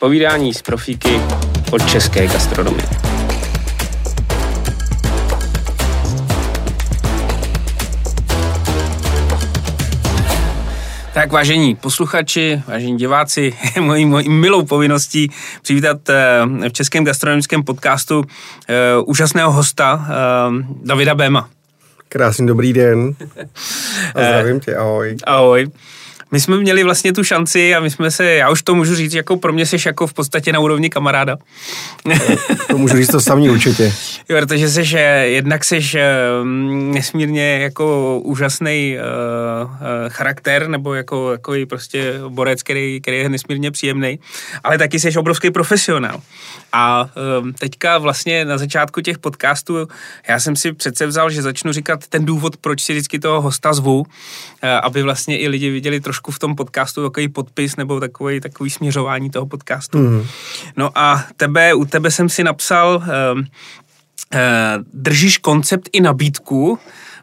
Povídání z profíky od české gastronomie. Tak vážení posluchači, vážení diváci, je mojí, mojí milou povinností přivítat eh, v českém gastronomickém podcastu uh, úžasného hosta uh, Davida Béma. Krásný dobrý den. A zdravím tě, ahoj. Ahoj my jsme měli vlastně tu šanci a my jsme se, já už to můžu říct, jako pro mě jsi jako v podstatě na úrovni kamaráda. To můžu říct to samý určitě. Jo, protože jsi, jednak jsi nesmírně jako úžasný uh, uh, charakter, nebo jako, jako prostě borec, který, který je nesmírně příjemný, ale taky jsi obrovský profesionál. A um, teďka vlastně na začátku těch podcastů já jsem si přece vzal, že začnu říkat ten důvod, proč si vždycky toho hosta zvu, uh, aby vlastně i lidi viděli trošku trošku v tom podcastu takový podpis nebo takový, takový směřování toho podcastu. Mm. No a tebe, u tebe jsem si napsal, uh, uh, držíš koncept i nabídku,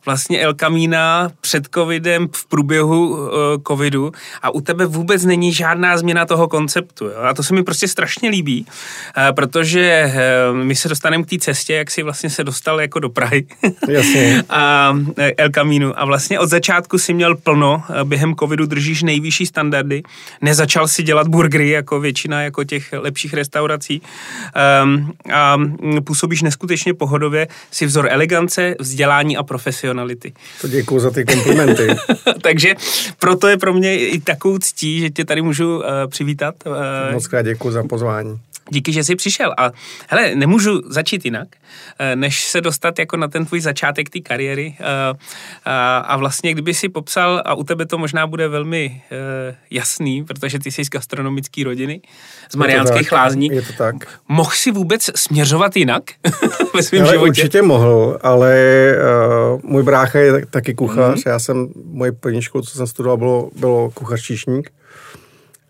vlastně El Camina před covidem, v průběhu uh, covidu a u tebe vůbec není žádná změna toho konceptu. Jo? A to se mi prostě strašně líbí, uh, protože uh, my se dostaneme k té cestě, jak si vlastně se dostal jako do Prahy. Jasně. a El Camino. A vlastně od začátku si měl plno, během covidu držíš nejvyšší standardy, nezačal si dělat burgery jako většina jako těch lepších restaurací um, a působíš neskutečně pohodově, si vzor elegance, vzdělání a profesionální profesionality. To děkuji za ty komplimenty. Takže proto je pro mě i takovou ctí, že tě tady můžu uh, přivítat. Uh, Moc krát děkuji za pozvání. Díky, že jsi přišel. A hele, nemůžu začít jinak, eh, než se dostat jako na ten tvůj začátek té kariéry. Eh, a vlastně, kdyby si popsal, a u tebe to možná bude velmi eh, jasný, protože ty jsi z gastronomické rodiny, z Mariánských lázní. Je to tak. Mohl si vůbec směřovat jinak ve svém ale životě? Určitě mohl, ale uh, můj brácha je taky kuchař. Mm-hmm. Já jsem, moje první školu, co jsem studoval, bylo, bylo kuchař číšník.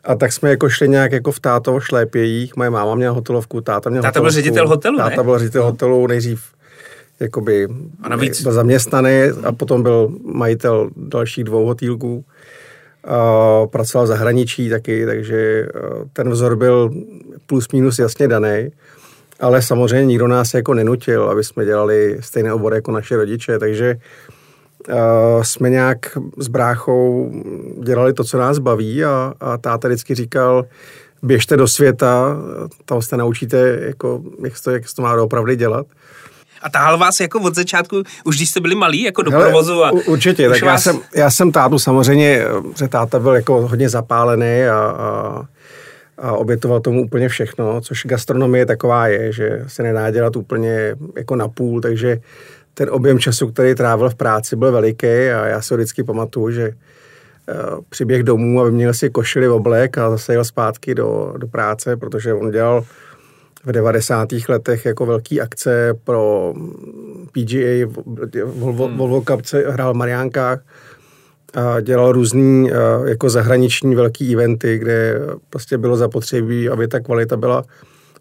A tak jsme jako šli nějak jako v tátovo šlépějích. Moje máma měla hotelovku, táta měl Táta hotelovku. byl ředitel hotelu, Táta ne? byl ředitel hotelu, nejdřív jakoby a navíc... byl zaměstnaný a potom byl majitel dalších dvou hotýlků. Pracoval v zahraničí taky, takže ten vzor byl plus minus jasně daný. Ale samozřejmě nikdo nás jako nenutil, aby jsme dělali stejné obory jako naše rodiče, takže uh, jsme nějak s bráchou dělali to, co nás baví a, a táta vždycky říkal, běžte do světa, tam se naučíte, jako, jak, to, jak se to má opravdu dělat. A tahal vás jako od začátku, už když jste byli malí, jako do Hele, provozu? A určitě, tak vás... já, jsem, já jsem tátu samozřejmě, že táta byl jako hodně zapálený a, a, a obětoval tomu úplně všechno, což gastronomie taková je, že se nedá dělat úplně jako na půl, takže ten objem času, který trávil v práci, byl veliký a já se vždycky pamatuju, že eh, přiběh domů a měl si košili oblek a zase jel zpátky do, do práce, protože on dělal v 90. letech jako velký akce pro PGA, Volvo, hmm. Volvo Cup hrál v Mariánkách a dělal různý eh, jako zahraniční velký eventy, kde prostě bylo zapotřebí, aby ta kvalita byla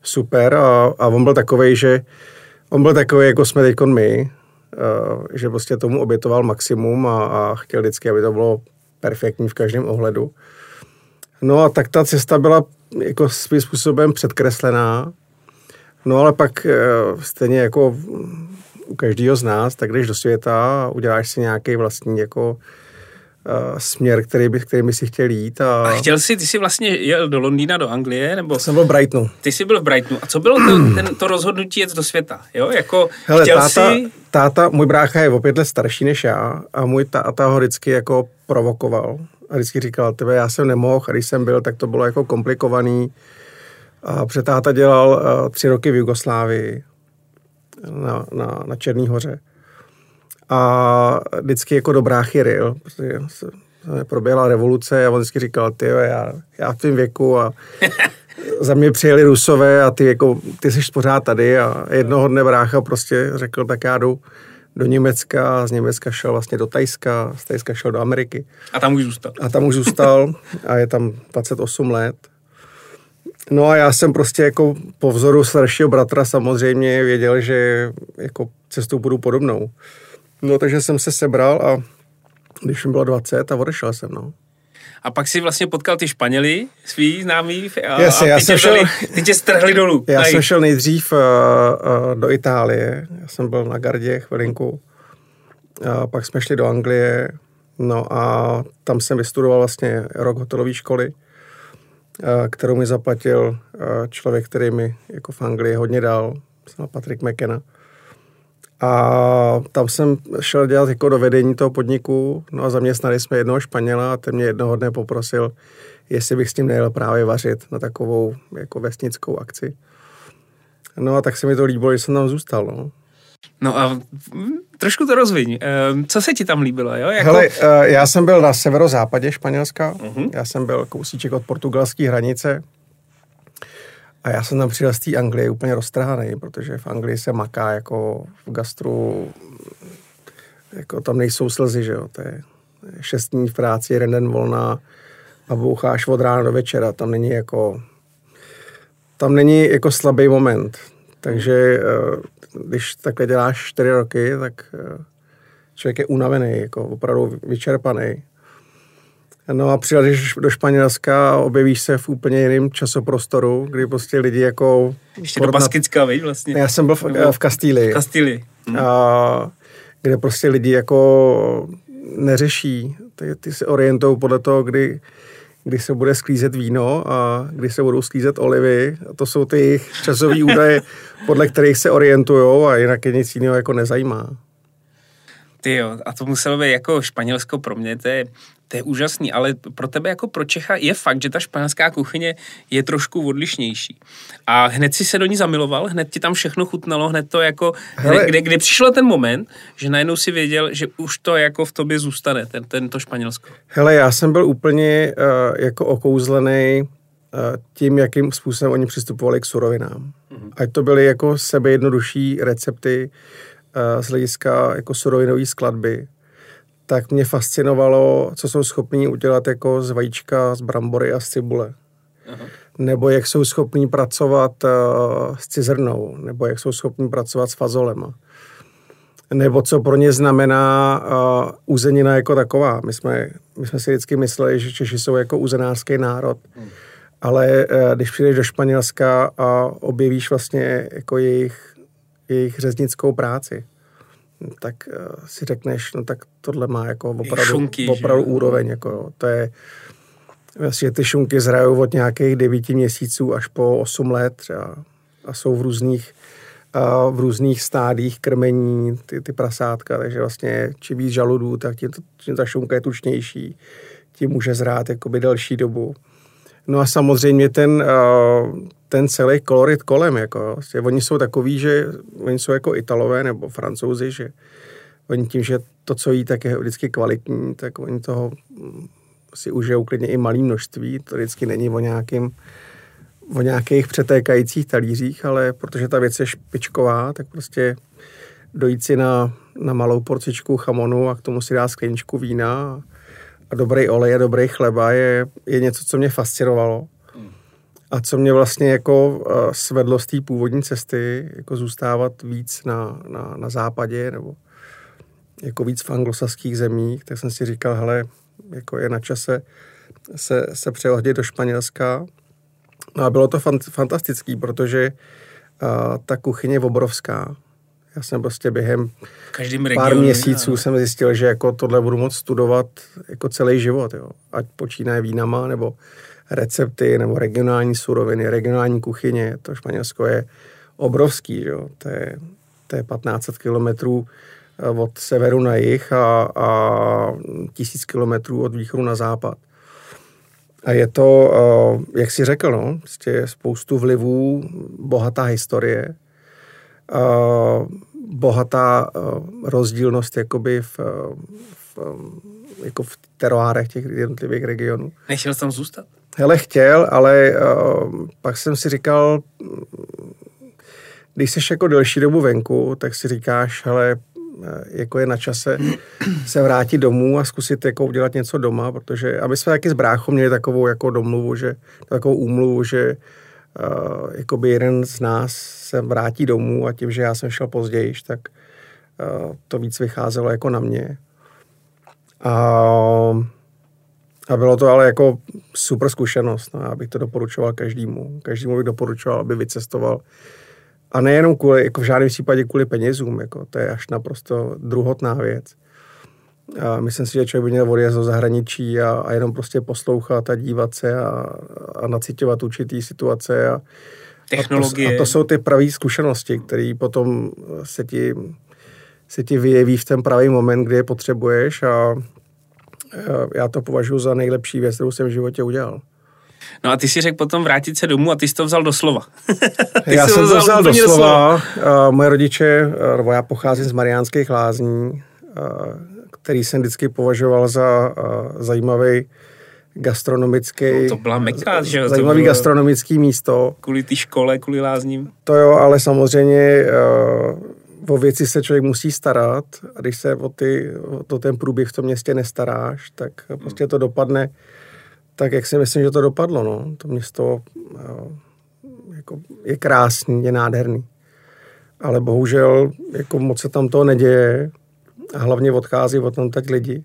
super a, a on byl takový, že on byl takový, jako jsme teď my, že prostě tomu obětoval maximum a, a chtěl vždycky, aby to bylo perfektní v každém ohledu. No a tak ta cesta byla jako svým způsobem předkreslená. No ale pak eh, stejně jako u každého z nás, tak jdeš do světa a uděláš si nějaký vlastní jako směr, který by, který by si chtěl jít. A... a chtěl jsi, ty jsi vlastně jel do Londýna, do Anglie, nebo? Jsem byl v Brightonu. Ty jsi byl v Brightonu. A co bylo to, ten, to rozhodnutí jet do světa? Jo, jako Hele, chtěl táta, jsi... táta, můj brácha je o pět let starší než já a můj táta ho vždycky jako provokoval. A vždycky říkal, tebe já jsem nemohl, a když jsem byl, tak to bylo jako komplikovaný. A táta dělal uh, tři roky v Jugoslávii na, na, na Černý hoře a vždycky jako do bráchy ryl, protože se, proběhla revoluce a on vždycky říkal, ty já, já v tom věku a za mě přijeli Rusové a ty, jako, ty jsi pořád tady a jednoho dne brácha prostě řekl, tak já jdu do Německa a z Německa šel vlastně do Tajska, z Tajska šel do Ameriky. A tam už zůstal. A tam už zůstal a je tam 28 let. No a já jsem prostě jako po vzoru staršího bratra samozřejmě věděl, že jako cestou budu podobnou. No takže jsem se sebral a když mi bylo 20 a odešel jsem, no. a pak si vlastně potkal ty Španěli, svý známý a, Jasně, a já ty, jsem tě šel, dali, ty tě strhli dolů. Já jsem šel nejdřív uh, uh, do Itálie, já jsem byl na Gardě chvilinku, a pak jsme šli do Anglie, no a tam jsem vystudoval vlastně rok hotelové školy, uh, kterou mi zaplatil uh, člověk, který mi jako v Anglii hodně dal, Patrick McKenna. A tam jsem šel dělat jako do vedení toho podniku, no a zaměstnali jsme jednoho Španěla a ten mě jednoho dne poprosil, jestli bych s ním nejel právě vařit na takovou jako vesnickou akci. No a tak se mi to líbilo, že jsem tam zůstal, no. No a trošku to rozviň. Ehm, Co se ti tam líbilo, jo? Jako... Hele, eh, já jsem byl na severozápadě Španělska, uh-huh. já jsem byl kousíček od portugalské hranice a já jsem tam přijel z té Anglie úplně roztrhaný, protože v Anglii se maká jako v gastru, jako tam nejsou slzy, že jo, to je šest dní v práci, jeden den volná a boucháš od rána do večera, tam není jako, tam není jako slabý moment, takže eh, když takhle děláš čtyři roky, tak eh, člověk je unavený, jako opravdu vyčerpaný. No a přijedeš do Španělska a objevíš se v úplně jiném časoprostoru, kdy prostě lidi jako... Ještě do Baskicka, víš, vlastně. Já jsem byl v, v Kastílii. V Kastílii. Hm. A, kde prostě lidi jako neřeší. Ty, ty se orientují podle toho, kdy, kdy se bude sklízet víno a kdy se budou sklízet olivy. A to jsou ty jejich časové údaje, podle kterých se orientují a jinak je nic jiného jako nezajímá. Ty jo, a to muselo být jako Španělsko pro mě, to je, to je úžasný, ale pro tebe jako pro Čecha je fakt, že ta španělská kuchyně je trošku odlišnější. A hned si se do ní zamiloval, hned ti tam všechno chutnalo, hned to jako, Hele. kde, kde přišel ten moment, že najednou si věděl, že už to jako v tobě zůstane, ten, tento Španělsko. Hele, já jsem byl úplně uh, jako okouzlený uh, tím, jakým způsobem oni přistupovali k surovinám. Mm-hmm. Ať to byly jako sebejednodušší recepty, z hlediska jako surovinové skladby, tak mě fascinovalo, co jsou schopní udělat jako z vajíčka, z brambory a z cibule. Aha. Nebo jak jsou schopní pracovat uh, s cizrnou, nebo jak jsou schopní pracovat s fazolema. Nebo co pro ně znamená uh, uzenina jako taková. My jsme, my jsme si vždycky mysleli, že Češi jsou jako uzenářský národ. Hmm. Ale uh, když přijdeš do Španělska a objevíš vlastně jako jejich jejich řeznickou práci, tak uh, si řekneš, no tak tohle má jako opravdu, šunky, opravdu úroveň. Jako, to je, vlastně ty šunky zrajou od nějakých devíti měsíců až po osm let třeba a jsou v různých uh, v různých stádích krmení ty, ty prasátka, takže vlastně čím víc žaludů, tak tím, tím ta šunka je tučnější, tím může zrát jakoby delší dobu. No a samozřejmě ten, uh, ten celý kolorit kolem, jako, oni jsou takový, že oni jsou jako Italové nebo Francouzi, že oni tím, že to, co jí, tak je vždycky kvalitní, tak oni toho mm, si užijou klidně i malý množství, to vždycky není o nějakým o nějakých přetékajících talířích, ale protože ta věc je špičková, tak prostě dojít si na, na malou porcičku chamonu a k tomu si dá skleničku vína a dobrý olej a dobrý chleba je, je něco, co mě fascinovalo. A co mě vlastně jako uh, svedlo z té původní cesty, jako zůstávat víc na, na, na západě nebo jako víc v anglosaských zemích, tak jsem si říkal, hele, jako je na čase se, se přehodit do Španělska. No a bylo to fant, fantastický, protože uh, ta kuchyně je obrovská. Já jsem prostě během Každým regionu, pár měsíců no. jsem zjistil, že jako tohle budu moct studovat jako celý život. Jo. Ať počínaje vínama, nebo recepty, nebo regionální suroviny, regionální kuchyně. To Španělsko je obrovský. Jo. To, je, to je 1500 kilometrů eh, od severu na jih a, a tisíc kilometrů od východu na západ. A je to, eh, jak si řekl, no, prostě spoustu vlivů, bohatá historie, bohatá uh, rozdílnost jakoby v, v, jako v teroárech těch jednotlivých regionů. Nechtěl jsi tam zůstat? Hele, chtěl, ale uh, pak jsem si říkal, když jsi jako delší dobu venku, tak si říkáš, hele, jako je na čase se vrátit domů a zkusit jako udělat něco doma, protože, a my jsme taky s bráchou měli takovou jako domluvu, že, takovou úmluvu, že uh, jakoby jeden z nás se vrátí domů a tím, že já jsem šel později, tak uh, to víc vycházelo jako na mě. A, A bylo to ale jako super zkušenost. No, já bych to doporučoval každému. Každému bych doporučoval, aby vycestoval. A nejenom kvůli, jako v žádném případě kvůli penězům, jako to je až naprosto druhotná věc. A myslím si, že člověk by měl odjezd do zahraničí a, a jenom prostě poslouchat a dívat se a, a nacitovat určitý situace. A, Technologie. A to, a to jsou ty pravé zkušenosti, které potom se ti, se ti vyjeví v ten pravý moment, kdy je potřebuješ a já to považuji za nejlepší věc, kterou jsem v životě udělal. No a ty si řekl potom vrátit se domů a ty jsi to vzal do slova. já jsem to vzal do slova. slova. Moje rodiče, nebo já pocházím z Mariánských lázní, který jsem vždycky považoval za zajímavý gastronomický... No, to byla meka, že Zajímavý bylo... gastronomický místo. Kvůli té škole, kvůli lázním. To jo, ale samozřejmě o věci se člověk musí starat a když se o, ty, o to ten průběh v tom městě nestaráš, tak prostě to dopadne tak, jak si myslím, že to dopadlo. No. To město jako, je krásný, je nádherný. Ale bohužel jako moc se tam toho neděje a hlavně odchází od tam teď lidi.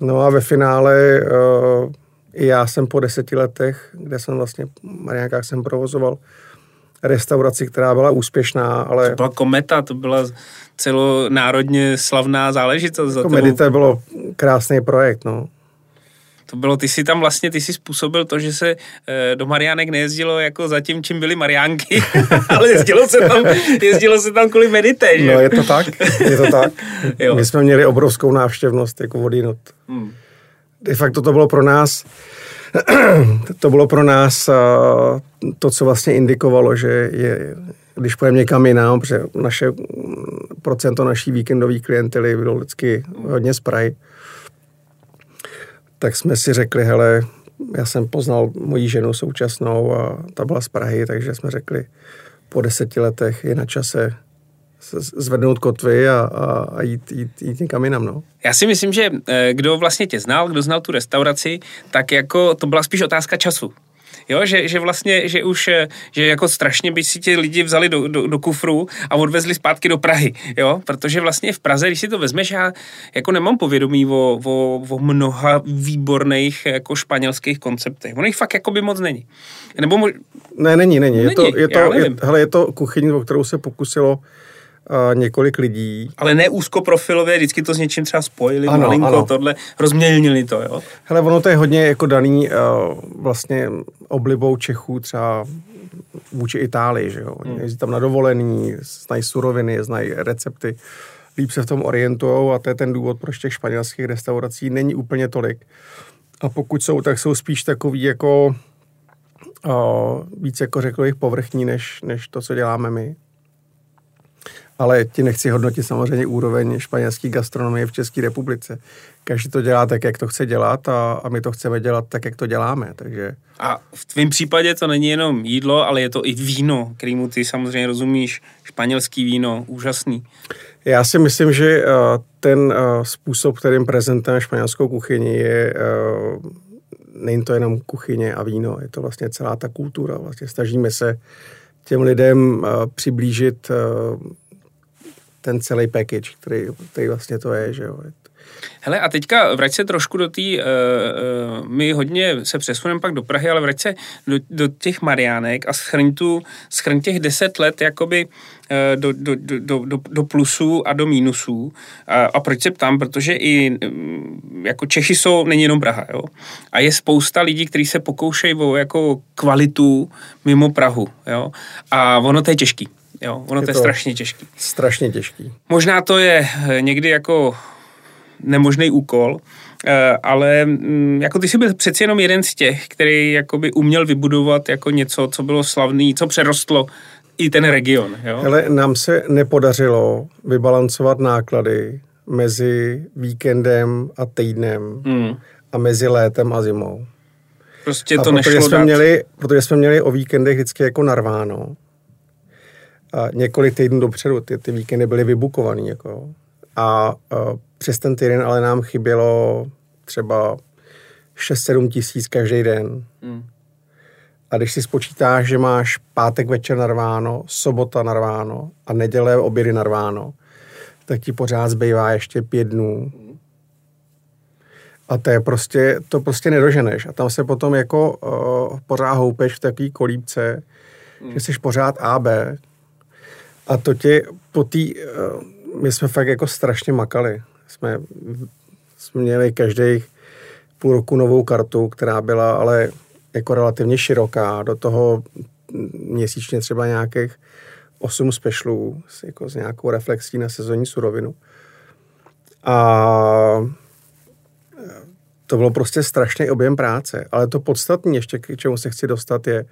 No a ve finále uh, i já jsem po deseti letech, kde jsem vlastně Mariánkách jsem provozoval, restauraci, která byla úspěšná, ale... To byla kometa, to byla celonárodně slavná záležitost. Jako Medite bylo krásný projekt, no. To bylo, ty si tam vlastně, ty si způsobil to, že se e, do Mariánek nejezdilo jako za tím, čím byly Mariánky, ale jezdilo se tam, jezdilo se tam kvůli medite, že? No je to tak, je to tak. jo. My jsme měli obrovskou návštěvnost jako vodinot. Hmm. De facto to bylo pro nás, to bylo pro nás to, co vlastně indikovalo, že je, když půjdeme někam jinam, protože naše procento naší víkendové klientely bylo vždycky hodně z Prahy, tak jsme si řekli, hele, já jsem poznal moji ženu současnou a ta byla z Prahy, takže jsme řekli, po deseti letech je na čase zvednout kotvy a, a, a jít, jít, jít někam jinam. No. Já si myslím, že eh, kdo vlastně tě znal, kdo znal tu restauraci, tak jako to byla spíš otázka času. Jo, že, že vlastně, že už, eh, že jako strašně by si ti lidi vzali do, do, do kufru a odvezli zpátky do Prahy, jo, protože vlastně v Praze, když si to vezmeš, já jako nemám povědomí o, o, o mnoha výborných jako španělských konceptech. Ono jich fakt jako by moc není. Nebo mož... Ne, není, není. Je není to, je to, je, hele, je to kuchyň, o kterou se pokusilo uh, několik lidí. Ale ne úzkoprofilově, vždycky to s něčím třeba spojili, ano, malinko, ano. tohle, rozmělnili to, jo? Hele, ono to je hodně jako daný uh, vlastně oblibou Čechů třeba vůči Itálii, že jo? Hmm. Jezdí tam na dovolený, znají suroviny, znají recepty, líp se v tom orientují a to je ten důvod, proč těch španělských restaurací není úplně tolik. A pokud jsou, tak jsou spíš takový jako uh, víc jako řekl bych povrchní, než, než to, co děláme my ale ti nechci hodnotit samozřejmě úroveň španělské gastronomie v České republice. Každý to dělá tak, jak to chce dělat a, a my to chceme dělat tak, jak to děláme. Takže... A v tvém případě to není jenom jídlo, ale je to i víno, kterýmu ty samozřejmě rozumíš. Španělský víno, úžasný. Já si myslím, že uh, ten uh, způsob, kterým prezentujeme španělskou kuchyni, je uh, není to jenom kuchyně a víno, je to vlastně celá ta kultura. Vlastně snažíme se těm lidem přiblížit ten celý package, který, který vlastně to je, že jo. Hele, a teďka vrať se trošku do té, uh, uh, my hodně se přesuneme pak do Prahy, ale vrať se do, do těch Mariánek a schrň, tu, schrň těch deset let jakoby uh, do, do, do, do, do plusů a do mínusů. A, a proč se ptám? Protože i um, jako Češi jsou, není jenom Praha, jo. A je spousta lidí, kteří se pokoušejí o jako kvalitu mimo Prahu, jo. A ono to je těžký. Jo, ono je to je strašně těžký. Strašně těžký. Možná to je eh, někdy jako nemožný úkol, eh, ale mm, jako ty jsi byl přeci jenom jeden z těch, který jakoby uměl vybudovat jako něco, co bylo slavný, co přerostlo i ten region. Jo? Ale nám se nepodařilo vybalancovat náklady mezi víkendem a týdnem hmm. a mezi létem a zimou. Prostě to a nešlo jsme dát. Měli, protože jsme měli o víkendech vždycky jako narváno, a několik týdnů dopředu, ty, ty víkendy byly vybukovaný. Jako. A, přes ten týden ale nám chybělo třeba 6-7 tisíc každý den. Hmm. A když si spočítáš, že máš pátek večer narváno, sobota narváno a neděle obědy narváno, tak ti pořád zbývá ještě pět dnů. A to je prostě, to prostě nedoženeš. A tam se potom jako uh, pořád houpeš v takové kolípce, mm. že jsi pořád A, B. A to tě po té, uh, my jsme fakt jako strašně makali. Jsme, jsme měli každý půl roku novou kartu, která byla ale jako relativně široká. Do toho měsíčně třeba nějakých 8 specialů jako s nějakou reflexí na sezónní surovinu. A to bylo prostě strašný objem práce. Ale to podstatné ještě, k čemu se chci dostat, je,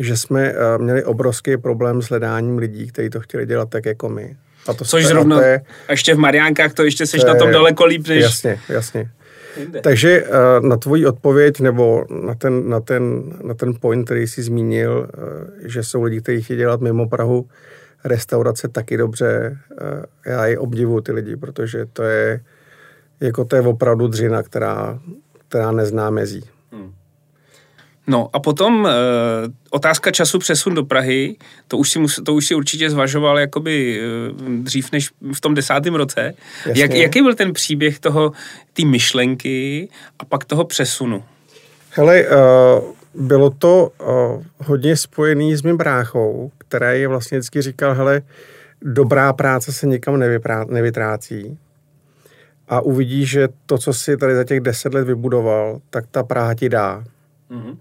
že jsme eh, měli obrovský problém s hledáním lidí, kteří to chtěli dělat tak jako my. A to Což zrovna, a, je, a ještě v Mariánkách to ještě seš to na tom daleko líp než... Jasně, jasně. Jinde. Takže eh, na tvoji odpověď nebo na ten, na, ten, na ten point, který jsi zmínil, eh, že jsou lidi, kteří chtějí dělat mimo Prahu restaurace taky dobře, já je obdivuju ty lidi, protože to je jako to je opravdu dřina, která, která nezná mezí. Hmm. No a potom e, otázka času přesun do Prahy, to už si, mus, to už si určitě zvažoval jakoby e, dřív než v tom desátém roce. Jak, jaký byl ten příběh toho, té myšlenky a pak toho přesunu? Hele, e, bylo to e, hodně spojený s mým bráchou, který je vlastně vždycky říkal, hele, dobrá práce se nikam nevyprá, nevytrácí a uvidíš, že to, co si tady za těch deset let vybudoval, tak ta Praha ti dá. Mm-hmm.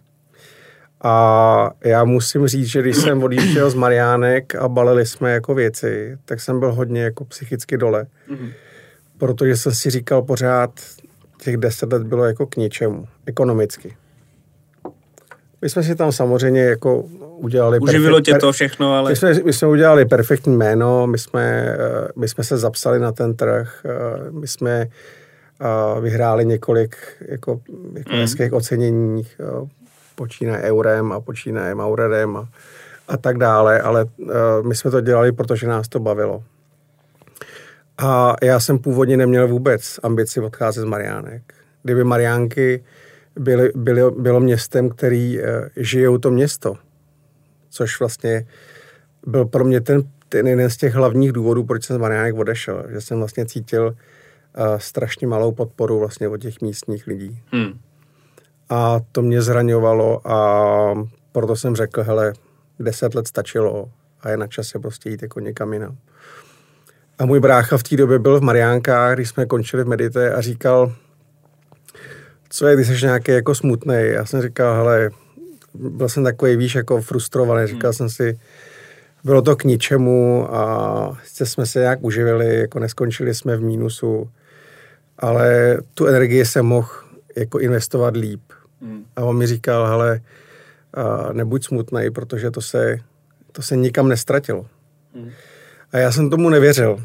A já musím říct, že když jsem odjížděl z Mariánek a balili jsme jako věci, tak jsem byl hodně jako psychicky dole. Mm-hmm. Protože jsem si říkal pořád, těch deset let bylo jako k ničemu, ekonomicky. My jsme si tam samozřejmě jako udělali... Uživilo perfekt, tě to všechno, ale... My jsme, my jsme udělali perfektní jméno, my jsme, eh, my jsme se zapsali na ten trh, eh, my jsme eh, vyhráli několik jako, jako mm. hezkých ocenění, počínaje Eurem a počínaje Mauredem a, a tak dále, ale my jsme to dělali, protože nás to bavilo. A já jsem původně neměl vůbec ambici odcházet z Mariánek. Kdyby Mariánky byly, byly, bylo městem, který eh, žijou to město. Což vlastně byl pro mě ten, ten jeden z těch hlavních důvodů, proč jsem z Mariánek odešel. Že jsem vlastně cítil uh, strašně malou podporu vlastně od těch místních lidí. Hmm. A to mě zraňovalo a proto jsem řekl, hele, deset let stačilo a je na čase prostě jít jako někam jinam. A můj brácha v té době byl v Mariánkách, když jsme končili v Medite a říkal, co je, když jsi nějaký jako smutný. Já jsem říkal, hele, byl jsem takový, víš, jako frustrovaný. Říkal hmm. jsem si, bylo to k ničemu a sice jsme se nějak uživili, jako neskončili jsme v mínusu, ale tu energii jsem mohl jako investovat líp. A on mi říkal, hele, a nebuď smutný, protože to se, to se nikam nestratilo. A já jsem tomu nevěřil.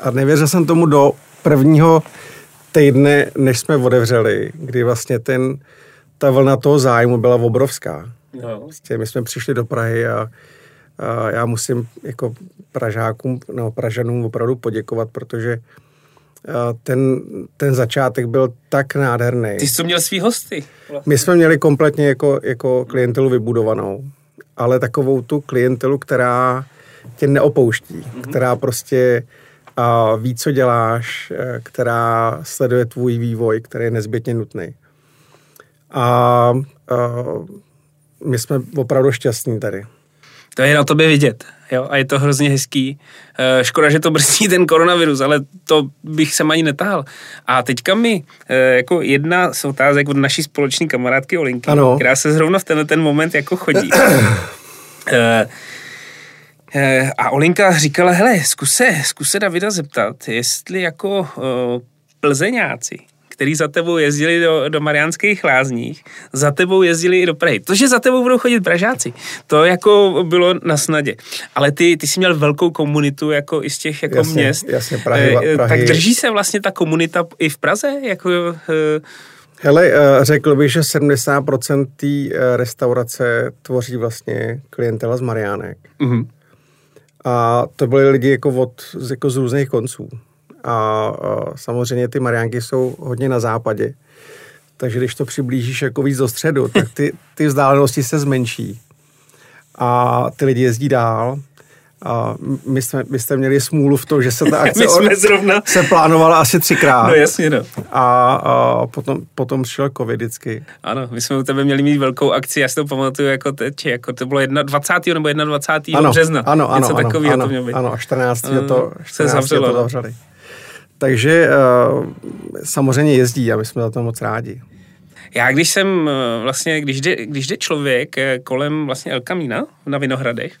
A nevěřil jsem tomu do prvního týdny, než jsme otevřeli, kdy vlastně ten, ta vlna toho zájmu byla obrovská. No. Vlastně my jsme přišli do Prahy a, a já musím jako Pražákům, no Pražanům opravdu poděkovat, protože ten, ten začátek byl tak nádherný. Ty jsi měl svý hosty. Vlastně. My jsme měli kompletně jako, jako klientelu vybudovanou, ale takovou tu klientelu, která tě neopouští, mm-hmm. která prostě a ví, co děláš, eh, která sleduje tvůj vývoj, který je nezbytně nutný. A, a my jsme opravdu šťastní tady. To je na tobě vidět. Jo? A je to hrozně hezký. E, škoda, že to brzdí ten koronavirus, ale to bych se ani netahal. A teďka mi e, jako jedna z otázek od naší společné kamarádky Olinky, ano. která se zrovna v tenhle ten moment jako chodí. e, Eh, a Olinka říkala, hele, zkus se, zkus se Davida zeptat, jestli jako uh, plzeňáci, který za tebou jezdili do, do Mariánských lázních, za tebou jezdili i do Prahy. To, že za tebou budou chodit Pražáci, to jako bylo na snadě. Ale ty, ty jsi měl velkou komunitu jako i z těch jako jasně, měst. Jasně, Prahy, eh, Prahy. Tak drží se vlastně ta komunita i v Praze? Jako, uh, Hele, řekl bych, že 70% té restaurace tvoří vlastně klientela z Mariánek. Mm-hmm. A to byly lidi jako, od, jako z různých konců. A, a samozřejmě ty Mariánky jsou hodně na západě. Takže když to přiblížíš jako víc do středu, tak ty, ty vzdálenosti se zmenší. A ty lidi jezdí dál. A my jsme, my jste měli smůlu v tom, že se ta akce My jsme zrovna... se plánovala asi třikrát. No jasně, no. A, a potom, potom šel covid vždycky. Ano, my jsme u tebe měli mít velkou akci, já si to pamatuju jako teď, jako to bylo 21. nebo 21. Ano, března. ano, ano, Něco ano, takového ano, to mělo být. ano, a 14. Ano, to, se 14. zavřelo, to no. Takže uh, samozřejmě jezdí a my jsme za to moc rádi. Já když jsem eh, vlastně, když jde, když jde člověk eh, kolem vlastně El Camina na Vinohradech,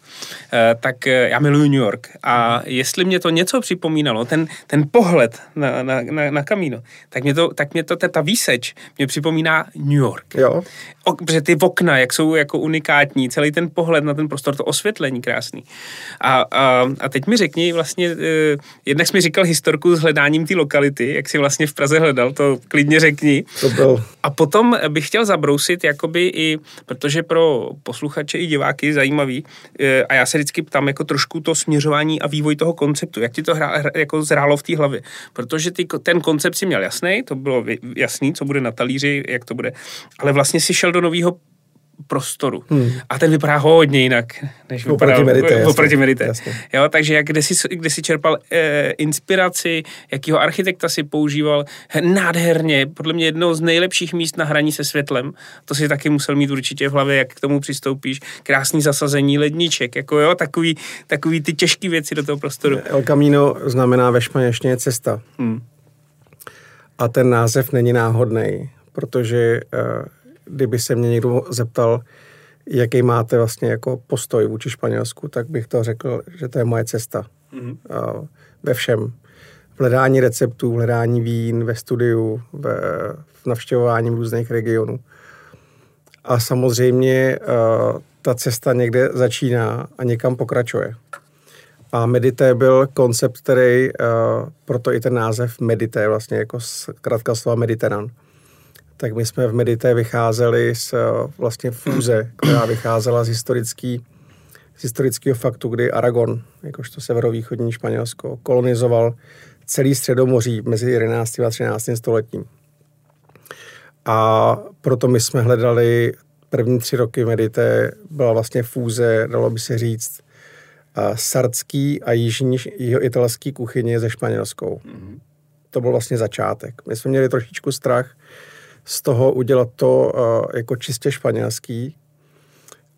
eh, tak já miluji New York a jestli mě to něco připomínalo, ten, ten pohled na, na, na, na Camino, tak mě to, tak mě to, ta, ta výseč mě připomíná New York. Jo, O, protože ty okna, jak jsou jako unikátní, celý ten pohled na ten prostor, to osvětlení krásný. A, a, a teď mi řekni vlastně, eh, jednak jsi mi říkal historku s hledáním té lokality, jak jsi vlastně v Praze hledal, to klidně řekni. to byl A potom bych chtěl zabrousit, jakoby i, protože pro posluchače i diváky zajímavý, eh, a já se vždycky ptám jako trošku to směřování a vývoj toho konceptu, jak ti to hra, jako zrálo v té hlavě. Protože ty, ten koncept si měl jasný, to bylo jasný, co bude na talíři, jak to bude, ale vlastně si šel do nového prostoru. Hmm. A ten vypadá hodně jinak, než Oproti jasně, oproti jasně. Jo, takže jak, kde, jsi, kde jsi čerpal eh, inspiraci, jakýho architekta si používal, He, nádherně, podle mě jedno z nejlepších míst na hraní se světlem, to si taky musel mít určitě v hlavě, jak k tomu přistoupíš, krásný zasazení ledniček, jako jo, takový, takový ty těžké věci do toho prostoru. El Camino znamená ve španělštině cesta. Hmm. A ten název není náhodný, protože uh, kdyby se mě někdo zeptal, jaký máte vlastně jako postoj vůči Španělsku, tak bych to řekl, že to je moje cesta. Mhm. Uh, ve všem. V hledání receptů, v hledání vín, ve studiu, ve, v navštěvování různých regionů. A samozřejmě ta cesta někde začíná a někam pokračuje. A Medité byl koncept, který, proto i ten název Medité, vlastně jako zkrátka slova Mediteran. Tak my jsme v Medité vycházeli z uh, vlastně fúze, která vycházela z historický, z historického faktu, kdy Aragon, jakožto severovýchodní Španělsko, kolonizoval celý středomoří mezi 11. a 13. stoletím. A proto my jsme hledali první tři roky Medité, byla vlastně fúze, dalo by se říct, a sardský a jižní italský kuchyně se španělskou. Mm-hmm. To byl vlastně začátek. My jsme měli trošičku strach z toho udělat to uh, jako čistě španělský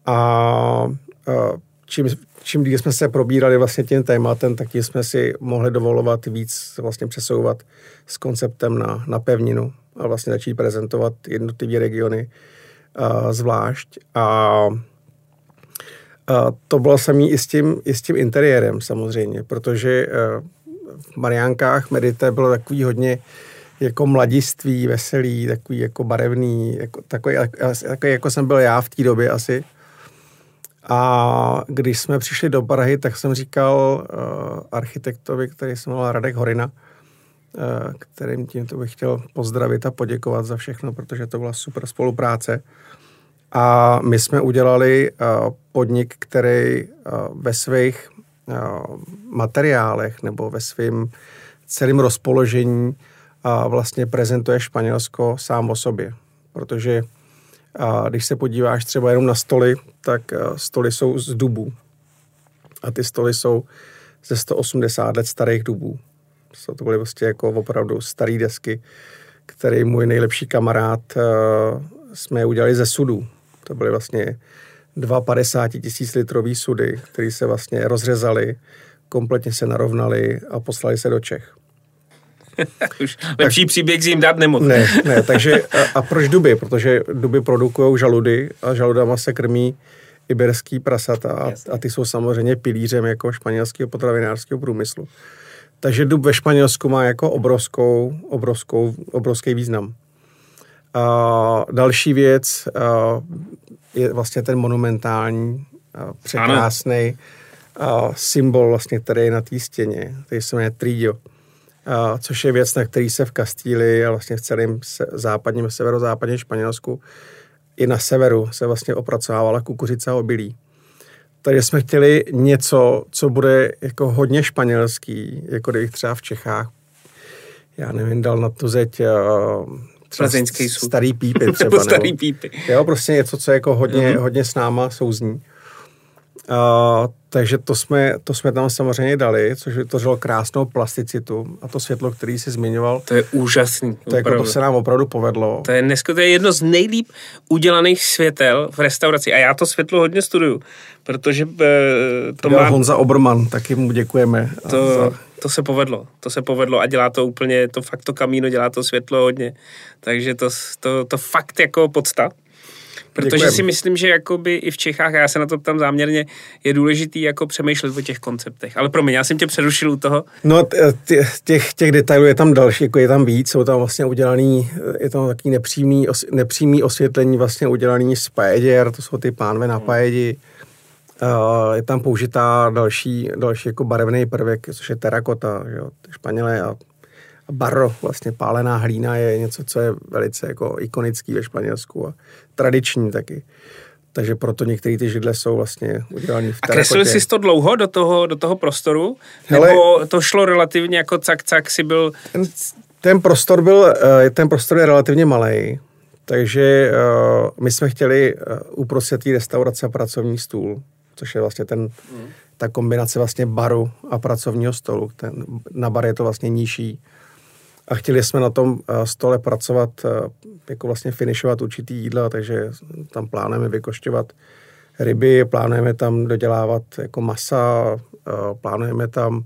a uh, čím, čím díl jsme se probírali vlastně tím tématem, tak tím jsme si mohli dovolovat víc vlastně přesouvat s konceptem na, na pevninu a vlastně začít prezentovat jednotlivé regiony uh, zvlášť. A a to bylo samý i s tím, i s tím interiérem samozřejmě, protože v Mariánkách Medite bylo takový hodně jako mladiství, veselý, takový jako barevný, jako, takový, takový jako jsem byl já v té době asi. A když jsme přišli do Prahy, tak jsem říkal uh, architektovi, který se jmenoval Radek Horina, uh, kterým tímto bych chtěl pozdravit a poděkovat za všechno, protože to byla super spolupráce. A my jsme udělali uh, podnik, který uh, ve svých uh, materiálech nebo ve svém celém rozpoložení uh, vlastně prezentuje Španělsko sám o sobě. Protože uh, když se podíváš třeba jenom na stoly, tak stoly jsou z dubů. A ty stoly jsou ze 180 let starých dubů. To byly vlastně jako opravdu staré desky, který můj nejlepší kamarád uh, jsme udělali ze sudů. To byly vlastně dva 50 tisíc litrový sudy, které se vlastně rozřezaly, kompletně se narovnaly a poslali se do Čech. Už lepší tak, příběh jim dát nemohl. Ne, ne, takže a, a proč duby? Protože duby produkují žaludy a žaludama se krmí iberský prasata a, a ty jsou samozřejmě pilířem jako španělského potravinářského průmyslu. Takže dub ve Španělsku má jako obrovskou, obrovskou, obrovský význam. A další věc a, je vlastně ten monumentální, a, překrásný a, symbol, vlastně, který je na té stěně, který se jmenuje Tridio, což je věc, na který se v Kastíli a vlastně v celém západním, severozápadním Španělsku i na severu se vlastně opracovávala kukuřice a obilí. Takže jsme chtěli něco, co bude jako hodně španělský, jako kdybych třeba v Čechách, já nevím, dal na tu zeď třeba sud. starý pípy třeba. nebo starý pípy. Jo, prostě něco, co jako hodně, mm-hmm. hodně s náma souzní. Uh, Takže to jsme, to jsme tam samozřejmě dali, což vytvořilo krásnou plasticitu a to světlo, který jsi zmiňoval. To je úžasný. To, jako, to se nám opravdu povedlo. To je, dneska, to je jedno z nejlíp udělaných světel v restauraci a já to světlo hodně studuju, protože e, to, to má... Honza Oberman, taky mu děkujeme. To, za... to se povedlo, to se povedlo a dělá to úplně, to fakt to kamíno dělá to světlo hodně, takže to, to, to fakt jako podsta. Protože Děkujem. si myslím, že jakoby i v Čechách, a já se na to ptám záměrně, je důležitý jako přemýšlet o těch konceptech. Ale promiň, já jsem tě přerušil u toho. No, těch, těch detailů je tam další, jako je tam víc, jsou tam vlastně udělaný, je tam takový nepřímý, nepřímý osvětlení vlastně udělaný z paeděr, to jsou ty pánve na hmm. paedi. Uh, je tam použitá další, další jako barevný prvek, což je terakota, jo, Španělé a barro, vlastně pálená hlína je něco, co je velice jako ikonický ve Španělsku a tradiční taky. Takže proto některé ty židle jsou vlastně udělané v terakotě. A kreslil jsi to dlouho do toho, do toho prostoru? Hele, Nebo to šlo relativně jako cak, cak si byl... Ten, ten prostor byl, eh, ten prostor je relativně malý, takže uh, my jsme chtěli uh, uprostřed té restaurace pracovní stůl, což je vlastně ten, hmm. ta kombinace vlastně baru a pracovního stolu. Ten, na bar je to vlastně nižší a chtěli jsme na tom eh, stole pracovat, eh, jako vlastně finišovat určitý jídla, takže tam plánujeme vykošťovat ryby, plánujeme tam dodělávat jako masa, eh, plánujeme tam,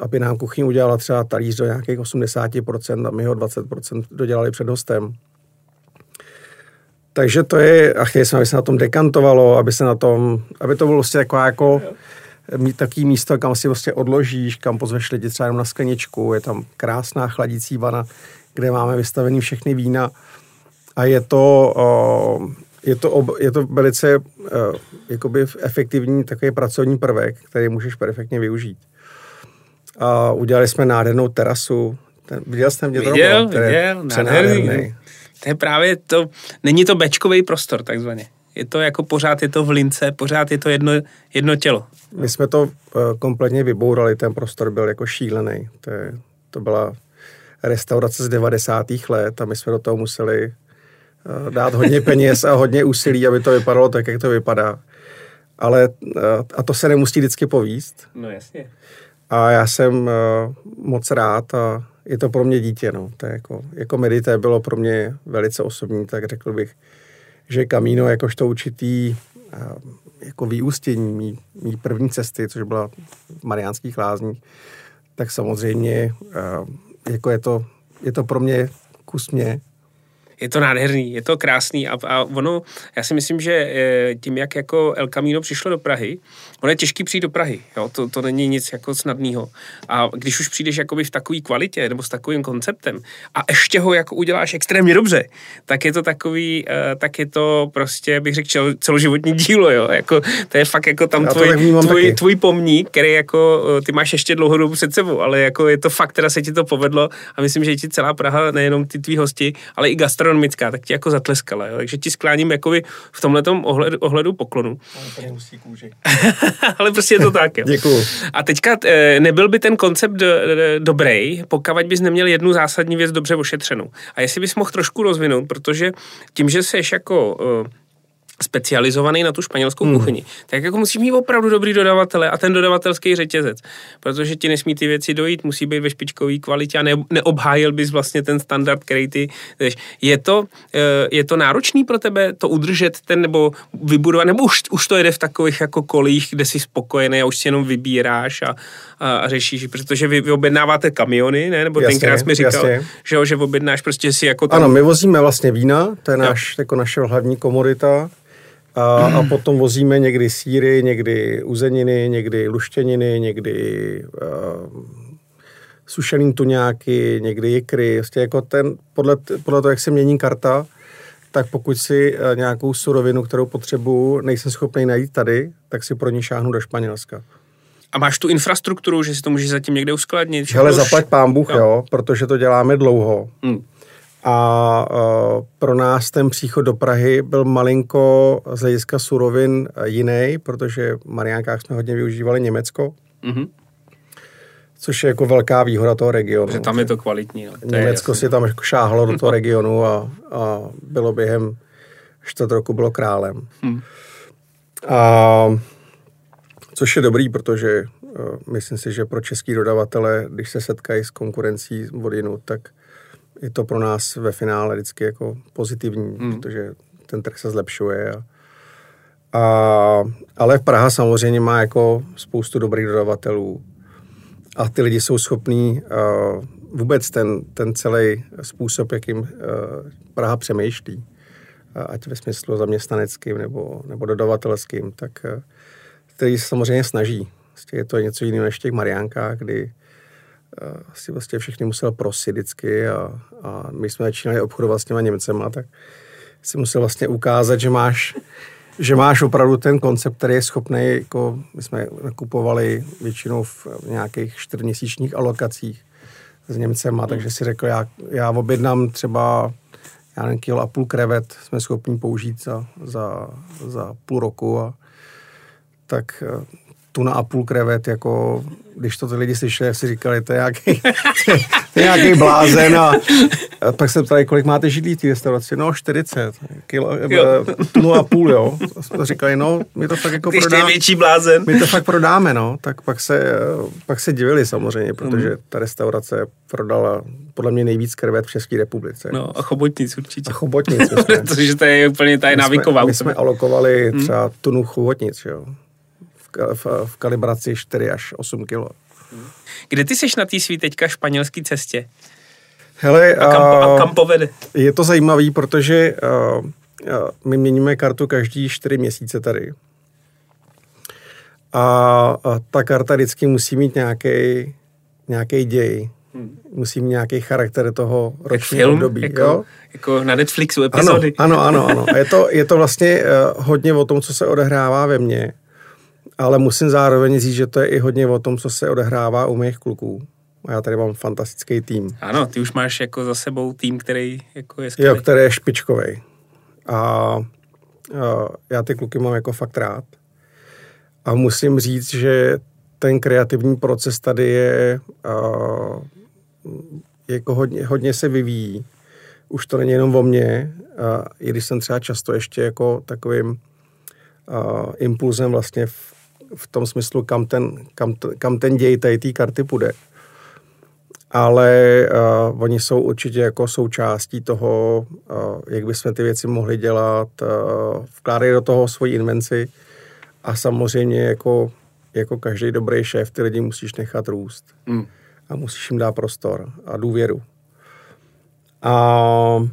aby nám kuchyň udělala třeba talíř do nějakých 80% a my ho 20% dodělali před hostem. Takže to je, a chtěli jsme, aby se na tom dekantovalo, aby se na tom, aby to bylo vlastně jako, jako mít takový místo, kam si vlastně odložíš, kam pozveš lidi třeba jenom na skleničku, je tam krásná chladící vana, kde máme vystavený všechny vína a je to, je to, je to velice jakoby efektivní takový pracovní prvek, který můžeš perfektně využít. A udělali jsme nádhernou terasu. Ten, viděl jsem mě Viděl, viděl, nádherný. To je právě to, není to bečkový prostor takzvaně. Je to jako pořád je to v lince, pořád je to jedno, jedno tělo. My jsme to uh, kompletně vybourali, ten prostor byl jako šílený. To, je, to byla restaurace z 90. let a my jsme do toho museli uh, dát hodně peněz a hodně úsilí, aby to vypadalo tak, jak to vypadá. Ale, uh, a to se nemusí vždycky povíst. No jasně. A já jsem moc rád a je to pro mě dítě. No. To je jako, jako medité bylo pro mě velice osobní, tak řekl bych, že Kamíno jakožto určitý jako vyústění mý, mý první cesty, což byla v Mariánských lázních, tak samozřejmě jako je to, je to pro mě kus mě, je to nádherný, je to krásný a, a ono, já si myslím, že eh, tím, jak jako El Camino přišlo do Prahy, ono je těžký přijít do Prahy, jo? To, to není nic jako snadného. A když už přijdeš jakoby v takové kvalitě nebo s takovým konceptem a ještě ho jako uděláš extrémně dobře, tak je to takový, uh, tak je to prostě, bych řekl, celoživotní dílo, jo? Jako, to je fakt jako tam tvůj, tvůj, tvůj pomník, který jako uh, ty máš ještě dlouhou dobu před sebou, ale jako je to fakt, teda se ti to povedlo a myslím, že ti celá Praha, nejenom ty tví hosti, ale i gastro gastronomická, tak ti jako zatleskala. Jo? Takže ti skláním jakoby v tomhle ohledu, ohledu poklonu. Ale prostě je to tak. Jo. Děkuju. A teďka eh, nebyl by ten koncept do, dobrý, pokud bys neměl jednu zásadní věc dobře ošetřenou. A jestli bys mohl trošku rozvinout, protože tím, že jsi jako uh, specializovaný na tu španělskou hmm. kuchyni, tak jako musíš mít opravdu dobrý dodavatele a ten dodavatelský řetězec, protože ti nesmí ty věci dojít, musí být ve špičkové kvalitě a ne, neobhájil bys vlastně ten standard, který ty jdeš. Je to, eh, je to náročný pro tebe to udržet ten nebo vybudovat, nebo už, už to jede v takových jako kolích, kde jsi spokojený a už si jenom vybíráš a, a, a řešíš, protože vy, vy objednáváte kamiony, ne? nebo jasně, tenkrát mi říkal, že, že objednáš prostě si jako tam... Ano, my vozíme vlastně vína, to je náš, jako naše hlavní komodita, a, a potom vozíme někdy síry, někdy uzeniny, někdy luštěniny, někdy uh, sušený tuňáky, někdy jikry. Vlastně jako ten, podle, podle toho, jak se mění karta, tak pokud si uh, nějakou surovinu, kterou potřebuju, nejsem schopný najít tady, tak si pro ní šáhnu do Španělska. A máš tu infrastrukturu, že si to můžeš zatím někde uskladnit? Hele, zaplať pán Bůh, jo. jo, protože to děláme dlouho. Hmm. A uh, pro nás ten příchod do Prahy byl malinko z hlediska surovin jiný, protože v Mariánkách jsme hodně využívali Německo. Mm-hmm. Což je jako velká výhoda toho regionu. Že tam je to kvalitní. No. To Německo si tam jako šáhlo do toho regionu a, a bylo během čtvrt roku bylo králem. Hmm. A Což je dobrý, protože uh, myslím si, že pro český dodavatele, když se setkají s konkurencí od jinut, tak je to pro nás ve finále vždycky jako pozitivní, hmm. protože ten trh se zlepšuje. A, a, ale Praha samozřejmě má jako spoustu dobrých dodavatelů a ty lidi jsou schopní uh, vůbec ten, ten celý způsob, jakým uh, Praha přemýšlí, uh, ať ve smyslu zaměstnaneckým nebo, nebo dodavatelským, tak uh, který se samozřejmě snaží. Vlastně je to něco jiného než v těch Mariánkách, kdy uh, si vlastně všechny musel prosit vždycky a, a my jsme začínali obchodovat s těma Němcema, tak si musel vlastně ukázat, že máš že máš opravdu ten koncept, který je schopný, jako my jsme nakupovali většinou v nějakých čtyřměsíčních alokacích s Němcema, mm. takže si řekl, já, já objednám třeba já nevím, kilo a půl krevet jsme schopni použít za, za, za půl roku a tak tuna a půl krevet, jako když to ty lidi slyšeli, si říkali, to je nějaký, to je nějaký blázen a, a pak se ptali, kolik máte židlí v té restauraci? No, 40, kilo. Eh, tunu a půl, jo. A jsme říkali, no, my to fakt jako Když prodáme. větší blázen. My to fakt prodáme, no. Tak pak se, pak se divili samozřejmě, protože mhm. ta restaurace prodala podle mě nejvíc krevet v České republice. No a chobotnic určitě. A chobotnic. Protože to je úplně tady návyková. My jsme alokovali mhm. třeba tunu chobotnic, jo v, v kalibraci 4 až 8 kg. Kde ty jsi na té svý teďka španělské cestě? Hele, a kam, a kam povede? Je to zajímavý, protože uh, my měníme kartu každý 4 měsíce tady. A, a ta karta vždycky musí mít nějaký nějaký děj. Hmm. Musí mít nějaký charakter toho ročního období. Jako, jo? jako na Netflixu epizody. Ano, ano, ano. ano. Je to, je to vlastně uh, hodně o tom, co se odehrává ve mně ale musím zároveň říct, že to je i hodně o tom, co se odehrává u mých kluků. A já tady mám fantastický tým. Ano, ty už máš jako za sebou tým, který jako je skvělý. Jo, který je špičkový. A, a já ty kluky mám jako fakt rád. A musím říct, že ten kreativní proces tady je a, jako hodně, hodně se vyvíjí. Už to není jenom o mně, a i když jsem třeba často ještě jako takovým a, impulzem vlastně v v tom smyslu, kam ten, kam, kam ten děj tady té karty půjde. Ale uh, oni jsou určitě jako součástí toho, uh, jak bychom ty věci mohli dělat, uh, vkládají do toho svoji invenci a samozřejmě jako, jako každý dobrý šéf ty lidi musíš nechat růst. Mm. A musíš jim dát prostor a důvěru. A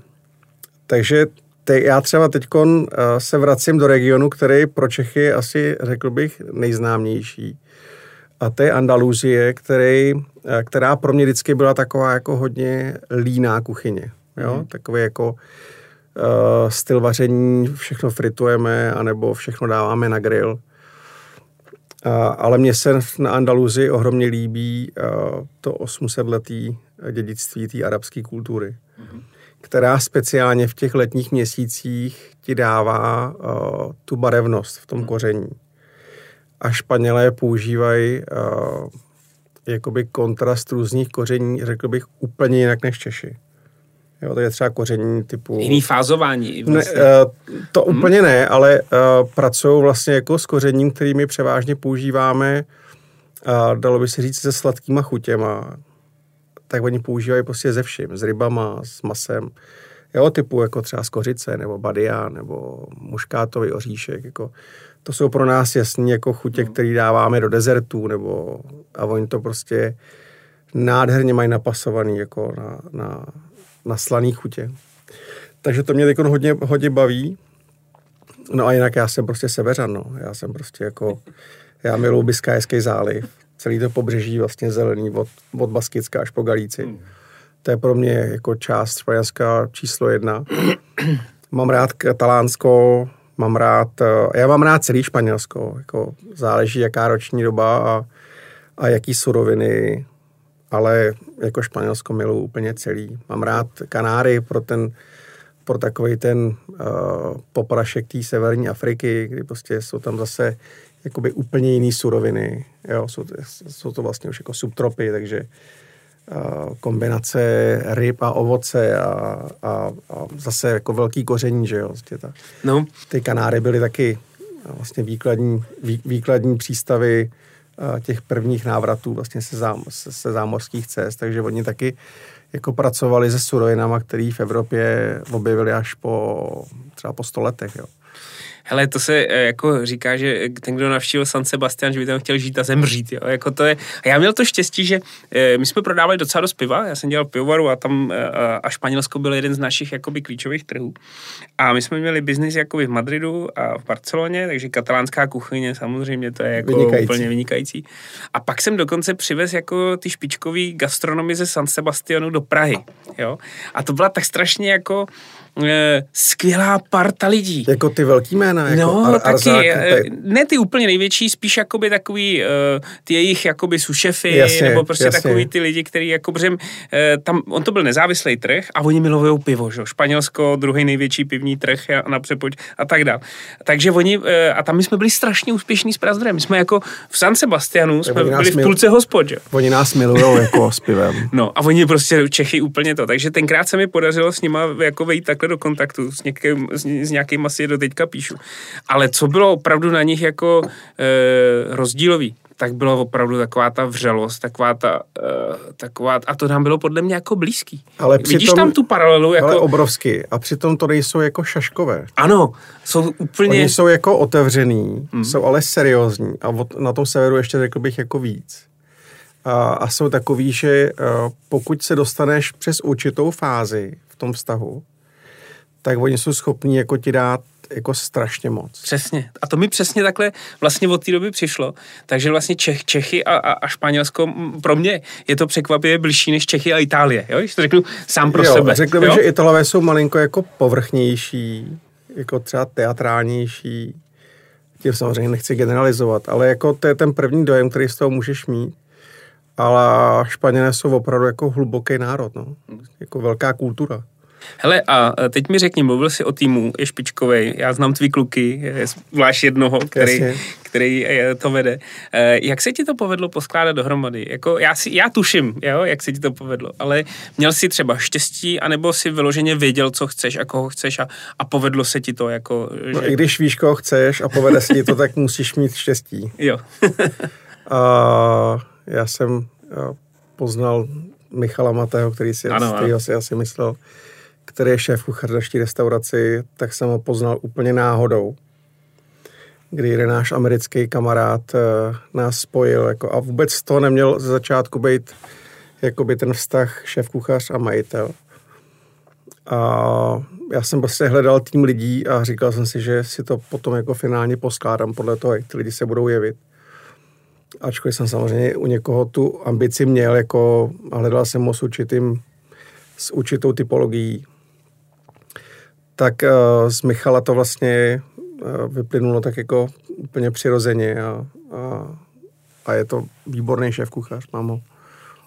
takže te, já třeba teď uh, se vracím do regionu, který pro Čechy je asi, řekl bych, nejznámější. A to je Andaluzie, který, uh, která pro mě vždycky byla taková jako hodně líná kuchyně. Jo? Mm. Takový jako uh, styl vaření, všechno fritujeme, anebo všechno dáváme na grill. Uh, ale mně se na Andaluzii ohromně líbí uh, to 800 letý dědictví té arabské kultury. Mm která speciálně v těch letních měsících ti dává uh, tu barevnost v tom hmm. koření. A Španělé používají uh, jakoby kontrast různých koření, řekl bych, úplně jinak než Češi. Jo, to je třeba koření typu... Jiný fázování. Vlastně. Ne, uh, to hmm. úplně ne, ale uh, pracují vlastně jako s kořením, který my převážně používáme, uh, dalo by se říct, se sladkýma chutěma tak oni používají prostě ze vším, s rybama, s masem, jo, typu jako třeba z kořice, nebo badia, nebo muškátový oříšek, jako to jsou pro nás jasný jako chutě, mm. který dáváme do dezertů, nebo a oni to prostě nádherně mají napasovaný jako na, na, na slaný chutě. Takže to mě teď hodně, hodně baví. No a jinak já jsem prostě severan, no. Já jsem prostě jako, já miluji Biskajský záliv celý to pobřeží vlastně zelený od, od Baskicka až po Galíci. Hmm. To je pro mě jako část Španělska číslo jedna. mám rád Katalánsko, mám rád, eh, já mám rád celý Španělsko, jako záleží jaká roční doba a, a jaký suroviny, ale jako Španělsko miluji úplně celý. Mám rád Kanáry pro ten, pro takový ten uh, poprašek té severní Afriky, kdy prostě jsou tam zase jakoby úplně jiný suroviny. Jo, jsou, jsou to vlastně už jako subtropy, takže uh, kombinace ryb a ovoce a, a, a zase jako velký koření, že jo. Vlastně ta, no. Ty Kanáry byly taky vlastně výkladní, vý, výkladní přístavy těch prvních návratů vlastně se, zám, se, se zámořských cest, takže oni taky jako pracovali se surovinama, které v Evropě objevili až po třeba po sto letech. Jo. Hele, to se eh, jako říká, že ten, kdo navštívil San Sebastian, že by tam chtěl žít a zemřít. Jo? Jako to je, a já měl to štěstí, že eh, my jsme prodávali docela dost piva, já jsem dělal pivovaru a tam eh, a Španělsko byl jeden z našich jakoby klíčových trhů. A my jsme měli biznis jakoby v Madridu a v Barceloně, takže katalánská kuchyně samozřejmě to je jako vynikající. úplně vynikající. A pak jsem dokonce přivez jako ty špičkový gastronomy ze San Sebastianu do Prahy. Jo? A to byla tak strašně jako skvělá parta lidí. Jako ty velký jména? Jako no, Ar- taky, Arzák, eh, ne ty úplně největší, spíš jakoby takový uh, ty jejich jakoby sušefy, jasně, nebo prostě jasně. takový ty lidi, který jako, uh, tam, on to byl nezávislý trh a oni milují pivo, že? Španělsko, druhý největší pivní trh a, na přepoč a tak dále. Takže oni, uh, a tam my jsme byli strašně úspěšní s Prazdrem. My jsme jako v San Sebastianu, jsme byli v půlce hospod, že? Oni nás milují jako s pivem. No a oni prostě Čechy úplně to. Takže tenkrát se mi podařilo s nima jako vejít tak takhle do kontaktu s, někým, s, s nějakým asi do teďka píšu. Ale co bylo opravdu na nich jako e, rozdílový, tak bylo opravdu taková ta vřelost, taková ta, uh, taková, a to nám bylo podle mě jako blízký. Ale přitom, Vidíš tam tu paralelu? Jako... Ale obrovsky. A přitom to nejsou jako šaškové. Ano, jsou úplně... Oni jsou jako otevřený, hmm. jsou ale seriózní a na tom severu ještě řekl bych jako víc. A, a jsou takový, že uh, pokud se dostaneš přes určitou fázi v tom vztahu, tak oni jsou schopní jako ti dát jako strašně moc. Přesně. A to mi přesně takhle vlastně od té doby přišlo. Takže vlastně Čech, Čechy a, a, a Španělsko, pro mě je to překvapivě blížší než Čechy a Itálie. Jo? Když to řeknu sám pro jo, sebe. Řekl bych, že Italové jsou malinko jako povrchnější, jako třeba teatrálnější. Tím samozřejmě nechci generalizovat, ale jako to je ten první dojem, který z toho můžeš mít. Ale Španělé jsou opravdu jako hluboký národ, no. Jako velká kultura. Hele, a teď mi řekni, mluvil jsi o týmu, je špičkový, já znám tvý kluky, zvlášť jednoho, který, který to vede. Eh, jak se ti to povedlo poskládat dohromady? Jako já, si, já tuším, jo, jak se ti to povedlo, ale měl jsi třeba štěstí, anebo si vyloženě věděl, co chceš a koho chceš a, a povedlo se ti to jako... No, že... No, I když víš, koho chceš a povede se ti to, tak musíš mít štěstí. Jo. a já jsem poznal Michala Matého, který si, ano, ano. si asi myslel, který je šéf kuchař naší restauraci, tak jsem ho poznal úplně náhodou, kdy jeden náš americký kamarád uh, nás spojil jako, a vůbec toho neměl ze začátku být jakoby ten vztah šéf kuchař a majitel. A já jsem prostě hledal tým lidí a říkal jsem si, že si to potom jako finálně poskládám podle toho, jak ty lidi se budou jevit. Ačkoliv jsem samozřejmě u někoho tu ambici měl, jako, a hledal jsem ho s určitým, s určitou typologií tak uh, z Michala to vlastně uh, vyplynulo tak jako úplně přirozeně a, a, a je to výborný šéf kuchař, mám ho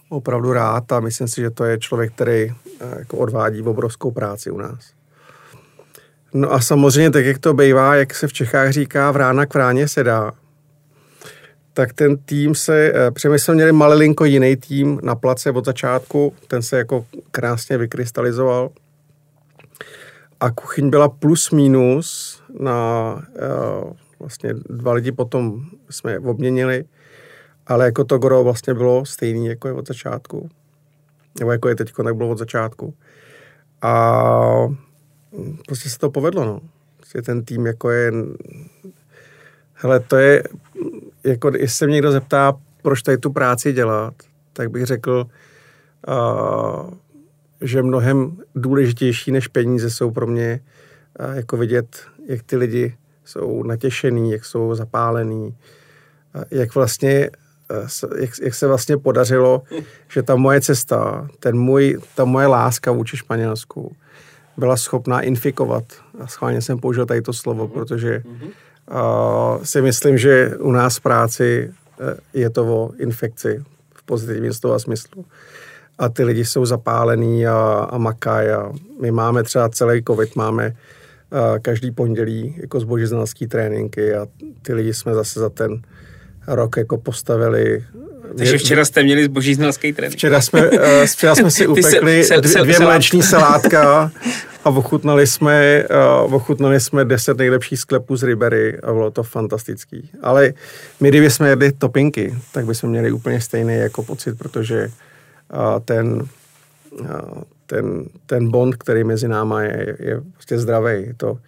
opravdu rád a myslím si, že to je člověk, který uh, jako odvádí obrovskou práci u nás. No a samozřejmě tak, jak to bývá, jak se v Čechách říká, vrána k vráně se dá, tak ten tým se, přemysl měli malilinko jiný tým na place od začátku, ten se jako krásně vykrystalizoval – a kuchyň byla plus minus na uh, vlastně dva lidi potom jsme obměnili, ale jako to gro vlastně bylo stejný, jako je od začátku. Nebo jako je teď, tak bylo od začátku. A prostě se to povedlo, no. Prostě ten tým jako je... Hele, to je... Jako, jestli se mě někdo zeptá, proč tady tu práci dělat, tak bych řekl, uh, že mnohem důležitější než peníze jsou pro mě jako vidět, jak ty lidi jsou natěšený, jak jsou zapálení, jak vlastně jak, jak se vlastně podařilo, že ta moje cesta, ten můj, ta moje láska vůči Španělsku byla schopná infikovat. A schválně jsem použil tady to slovo, protože uh, si myslím, že u nás v práci je to o infekci v pozitivním slova smyslu a ty lidi jsou zapálení a, a makají a my máme třeba celý covid, máme a každý pondělí jako zbožiznalský tréninky a ty lidi jsme zase za ten rok jako postavili takže včera jste měli zboží znalský trénink. Včera jsme, včera jsme si upekli dvě, dvě mléční salátka a ochutnali jsme, uh, ochutnali jsme deset nejlepších sklepů z Ribery a bylo to fantastický. Ale my, kdyby jsme jedli topinky, tak bychom měli úplně stejný jako pocit, protože ten, ten, ten bond, který mezi náma je, je prostě zdravý. Je to,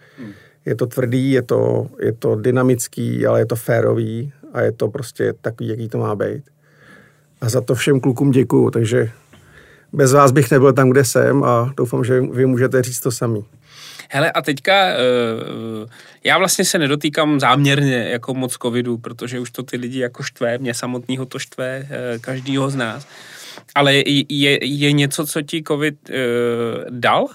je to tvrdý, je to, je to dynamický, ale je to férový a je to prostě takový, jaký to má být. A za to všem klukům děkuju, takže bez vás bych nebyl tam, kde jsem a doufám, že vy můžete říct to samý. Hele, a teďka eh, já vlastně se nedotýkám záměrně jako moc covidu, protože už to ty lidi jako štve, mě samotného to štve, eh, každýho z nás. Ale je, je něco, co ti covid uh, dal?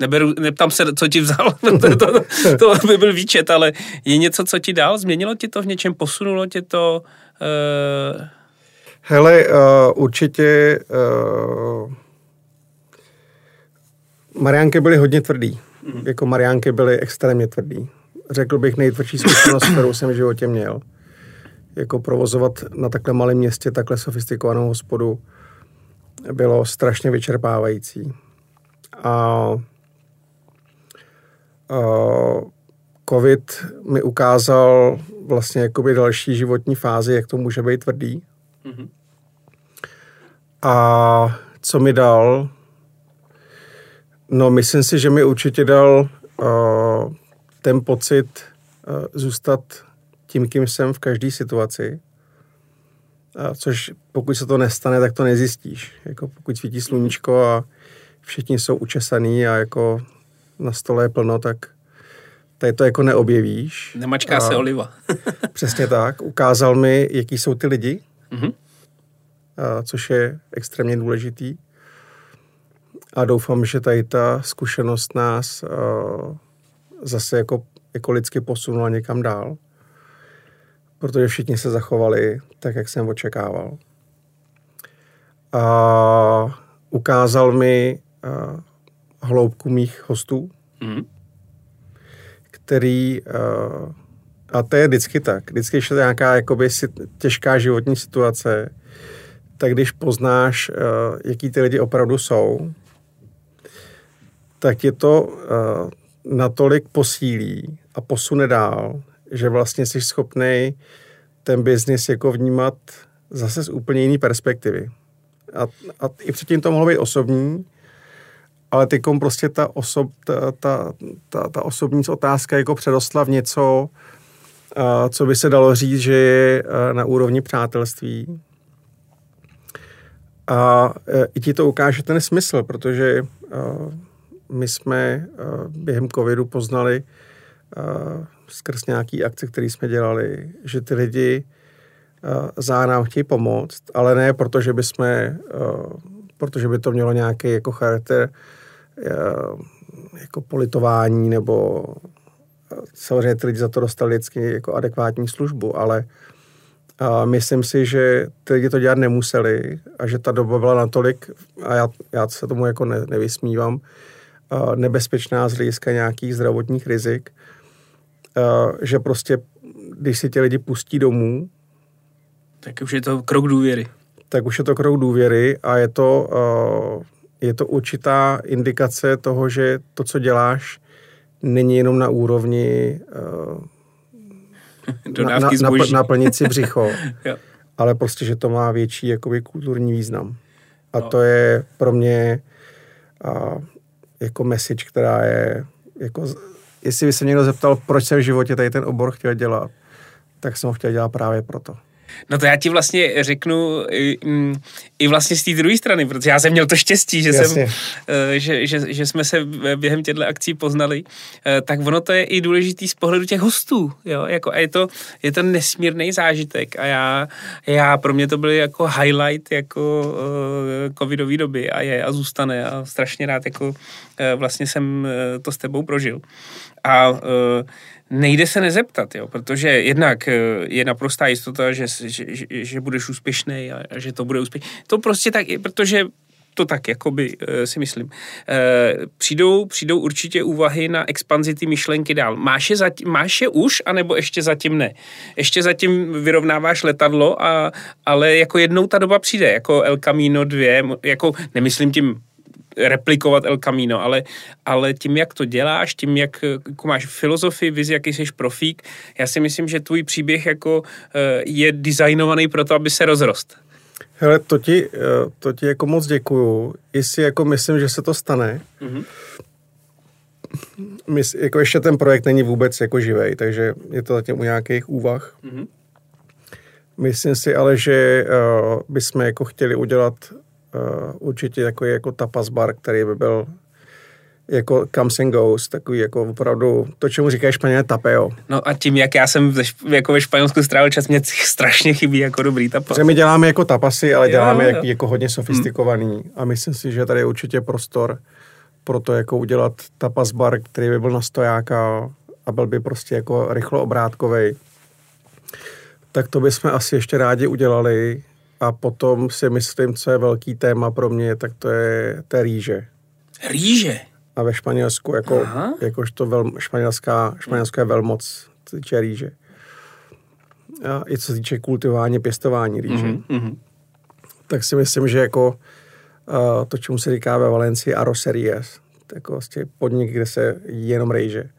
Neberu, neptám se, co ti vzal, to, to, to, to by byl výčet, ale je něco, co ti dal? Změnilo ti to v něčem? Posunulo tě to? Uh... Hele, uh, určitě uh, Mariánky byly hodně tvrdý. Mm. Jako Mariánky byly extrémně tvrdý. Řekl bych nejtvrdší zkušenost, kterou jsem v životě měl jako provozovat na takhle malém městě takhle sofistikovanou hospodu bylo strašně vyčerpávající. A, a COVID mi ukázal vlastně jakoby další životní fázi, jak to může být tvrdý. Mm-hmm. A co mi dal? No, myslím si, že mi určitě dal uh, ten pocit uh, zůstat tím, kým jsem v každé situaci. A což pokud se to nestane, tak to nezjistíš. Jako pokud svítí sluníčko a všichni jsou učesaný a jako na stole je plno, tak tady to jako neobjevíš. Nemačká a se oliva. přesně tak. Ukázal mi, jaký jsou ty lidi, mm-hmm. a což je extrémně důležitý. A doufám, že tady ta zkušenost nás zase jako, jako lidsky posunula někam dál protože všichni se zachovali tak, jak jsem očekával. A ukázal mi hloubku mých hostů, mm. který, a to je vždycky tak, vždycky, když je nějaká jakoby, těžká životní situace, tak když poznáš, jaký ty lidi opravdu jsou, tak je to natolik posílí a posune dál, že vlastně jsi schopný ten biznis jako vnímat zase z úplně jiné perspektivy. A, a i předtím to mohlo být osobní, ale teďkom prostě ta, osob, ta, ta, ta, ta osobní otázka jako předostla v něco, a, co by se dalo říct, že je na úrovni přátelství. A e, i ti to ukáže ten smysl, protože my jsme během covidu poznali skrz nějaký akce, které jsme dělali, že ty lidi uh, za nám chtějí pomoct, ale ne proto, že by jsme, uh, protože by to mělo nějaký jako charakter uh, jako politování nebo samozřejmě ty lidi za to dostali vždycky jako adekvátní službu, ale a myslím si, že ty lidi to dělat nemuseli a že ta doba byla natolik, a já, já se tomu jako ne, nevysmívám, nebezpečná z hlediska nějakých zdravotních rizik, že prostě, když si ti lidi pustí domů, tak už je to krok důvěry. Tak už je to krok důvěry a je to, je to určitá indikace toho, že to, co děláš, není jenom na úrovni na, na, na, naplnit si břicho, ale prostě, že to má větší jakoby, kulturní význam. A no. to je pro mě a, jako message, která je jako jestli by se někdo zeptal, proč jsem v životě tady ten obor chtěl dělat, tak jsem ho chtěl dělat právě proto. No to já ti vlastně řeknu i, mm, i vlastně z té druhé strany, protože já jsem měl to štěstí, že, jsem, eh, že, že, že jsme se během těchto akcí poznali, eh, tak ono to je i důležitý z pohledu těch hostů, jo, jako a je to, je to nesmírný zážitek a já, já, pro mě to byl jako highlight jako uh, covidový doby a je a zůstane a strašně rád jako uh, vlastně jsem to s tebou prožil. A uh, nejde se nezeptat, jo, protože jednak eh, je naprostá jistota, že, že, že, že budeš úspěšný a, a že to bude úspěšný. To prostě tak, protože to tak, jakoby eh, si myslím. E, přijdou, přijdou určitě úvahy na expanzi ty myšlenky dál. Máš je, zatím, máš je už, anebo ještě zatím ne? Ještě zatím vyrovnáváš letadlo, a, ale jako jednou ta doba přijde, jako El Camino 2, jako nemyslím tím replikovat El Camino, ale, ale tím, jak to děláš, tím, jak jako máš filozofii, vizi, jaký jsi profík, já si myslím, že tvůj příběh jako eh, je designovaný pro to, aby se rozrost. Hele, to ti, eh, to ti jako moc děkuju. Jestli jako myslím, že se to stane, mm-hmm. Mys, jako ještě ten projekt není vůbec jako živej, takže je to zatím u nějakých úvah. Mm-hmm. Myslím si ale, že uh, bychom jako chtěli udělat určitě takový jako tapas bar, který by byl jako comes and goes, takový jako opravdu, to, čemu říkají španělé tapeo. No a tím, jak já jsem ve, jako ve Španělsku strávil čas, mě strašně chybí jako dobrý tapas. Protože my děláme jako tapasy, ale jo, děláme jo. Jako, jako hodně sofistikovaný hmm. a myslím si, že tady je určitě prostor pro to jako udělat tapas bar, který by byl na stojáka a byl by prostě jako rychlo obrátkovej. Tak to bychom asi ještě rádi udělali a potom si myslím, co je velký téma pro mě, tak to je té rýže. Rýže? A ve Španělsku, jako, jakožto vel, španělská, španělská velmoc, co týče rýže. A i co se týče kultivování, pěstování rýže. Mm-hmm. Tak si myslím, že jako uh, to, čemu se říká ve Valencii Arroceries, jako vlastně podnik, kde se jenom rejže.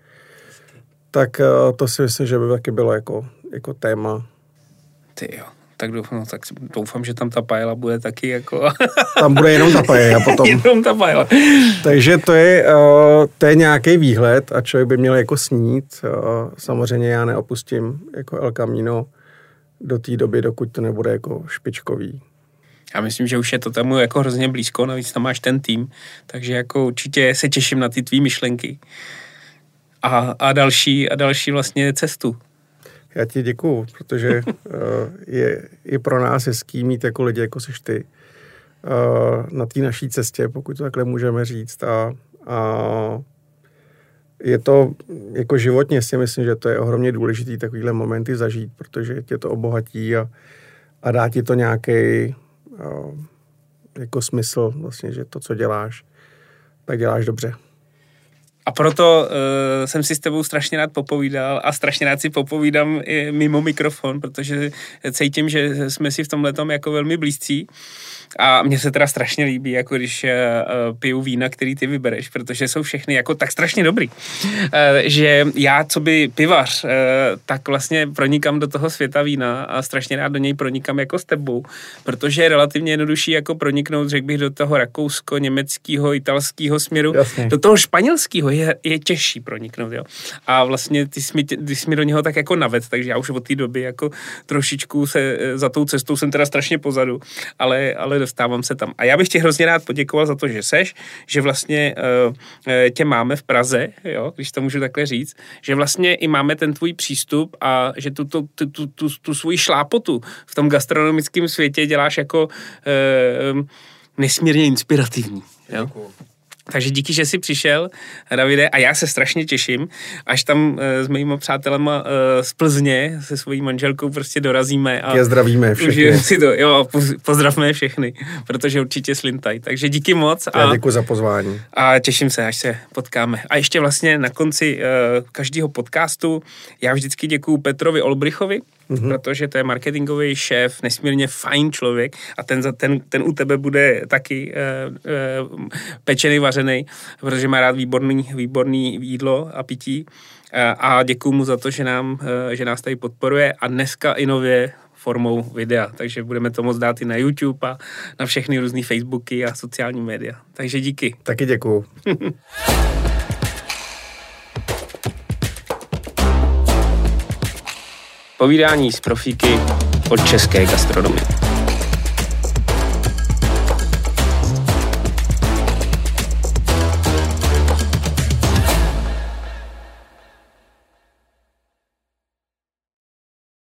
Tak uh, to si myslím, že by taky bylo jako, jako téma. Ty jo tak doufám, no, tak doufám, že tam ta paella bude taky jako... Tam bude jenom ta paella potom. jenom ta paella. Takže to je, uh, to je nějaký výhled a člověk by měl jako snít. Uh, samozřejmě já neopustím jako El Camino do té doby, dokud to nebude jako špičkový. Já myslím, že už je to tam jako hrozně blízko, navíc tam máš ten tým, takže jako určitě se těším na ty tvý myšlenky a, a další a další vlastně cestu. Já ti děkuju, protože uh, je i pro nás hezký mít jako lidi, jako seš ty, uh, na té naší cestě, pokud to takhle můžeme říct. A, a je to jako životně si myslím, že to je ohromně důležitý takovýhle momenty zažít, protože tě to obohatí a, a dá ti to nějaký uh, jako smysl vlastně, že to, co děláš, tak děláš dobře. A proto uh, jsem si s tebou strašně rád popovídal a strašně rád si popovídám i mimo mikrofon, protože cítím, že jsme si v tomhle jako velmi blízcí. A mně se teda strašně líbí, jako když uh, piju vína, který ty vybereš, protože jsou všechny jako tak strašně dobrý. Uh, že já, co by pivař, uh, tak vlastně pronikám do toho světa vína a strašně rád do něj pronikám jako s tebou, protože je relativně jednodušší jako proniknout, řekl bych, do toho rakousko, německého, italského směru. Jasně. Do toho španělského je, je těžší proniknout, jo. A vlastně ty jsi, mi, ty jsi mi do něho tak jako naved, takže já už od té doby jako trošičku se za tou cestou jsem teda strašně pozadu, ale, ale dostávám se tam. A já bych ti hrozně rád poděkoval za to, že seš, že vlastně uh, tě máme v Praze, jo, když to můžu takhle říct, že vlastně i máme ten tvůj přístup a že tu, tu, tu, tu, tu, tu svoji šlápotu v tom gastronomickém světě děláš jako uh, nesmírně inspirativní. Jo? Děkuju. Takže díky, že jsi přišel, Davide, a já se strašně těším, až tam uh, s mýma přátelema uh, z Plzně se svojí manželkou prostě dorazíme. A Já zdravíme všechny. Si to, jo, pozdravme všechny, protože určitě slintaj. Takže díky moc. A, já děkuji za pozvání. A těším se, až se potkáme. A ještě vlastně na konci uh, každého podcastu já vždycky děkuji Petrovi Olbrichovi, mm-hmm. protože to je marketingový šéf, nesmírně fajn člověk a ten, ten, ten u tebe bude taky uh, uh, pečený, vařený, protože má rád výborný, výborný jídlo a pití. Uh, a děkuji mu za to, že, nám, uh, že nás tady podporuje a dneska i nově formou videa, takže budeme to moc dát i na YouTube a na všechny různé Facebooky a sociální média. Takže díky. Taky děkuju. Povídání z profíky od české gastronomie.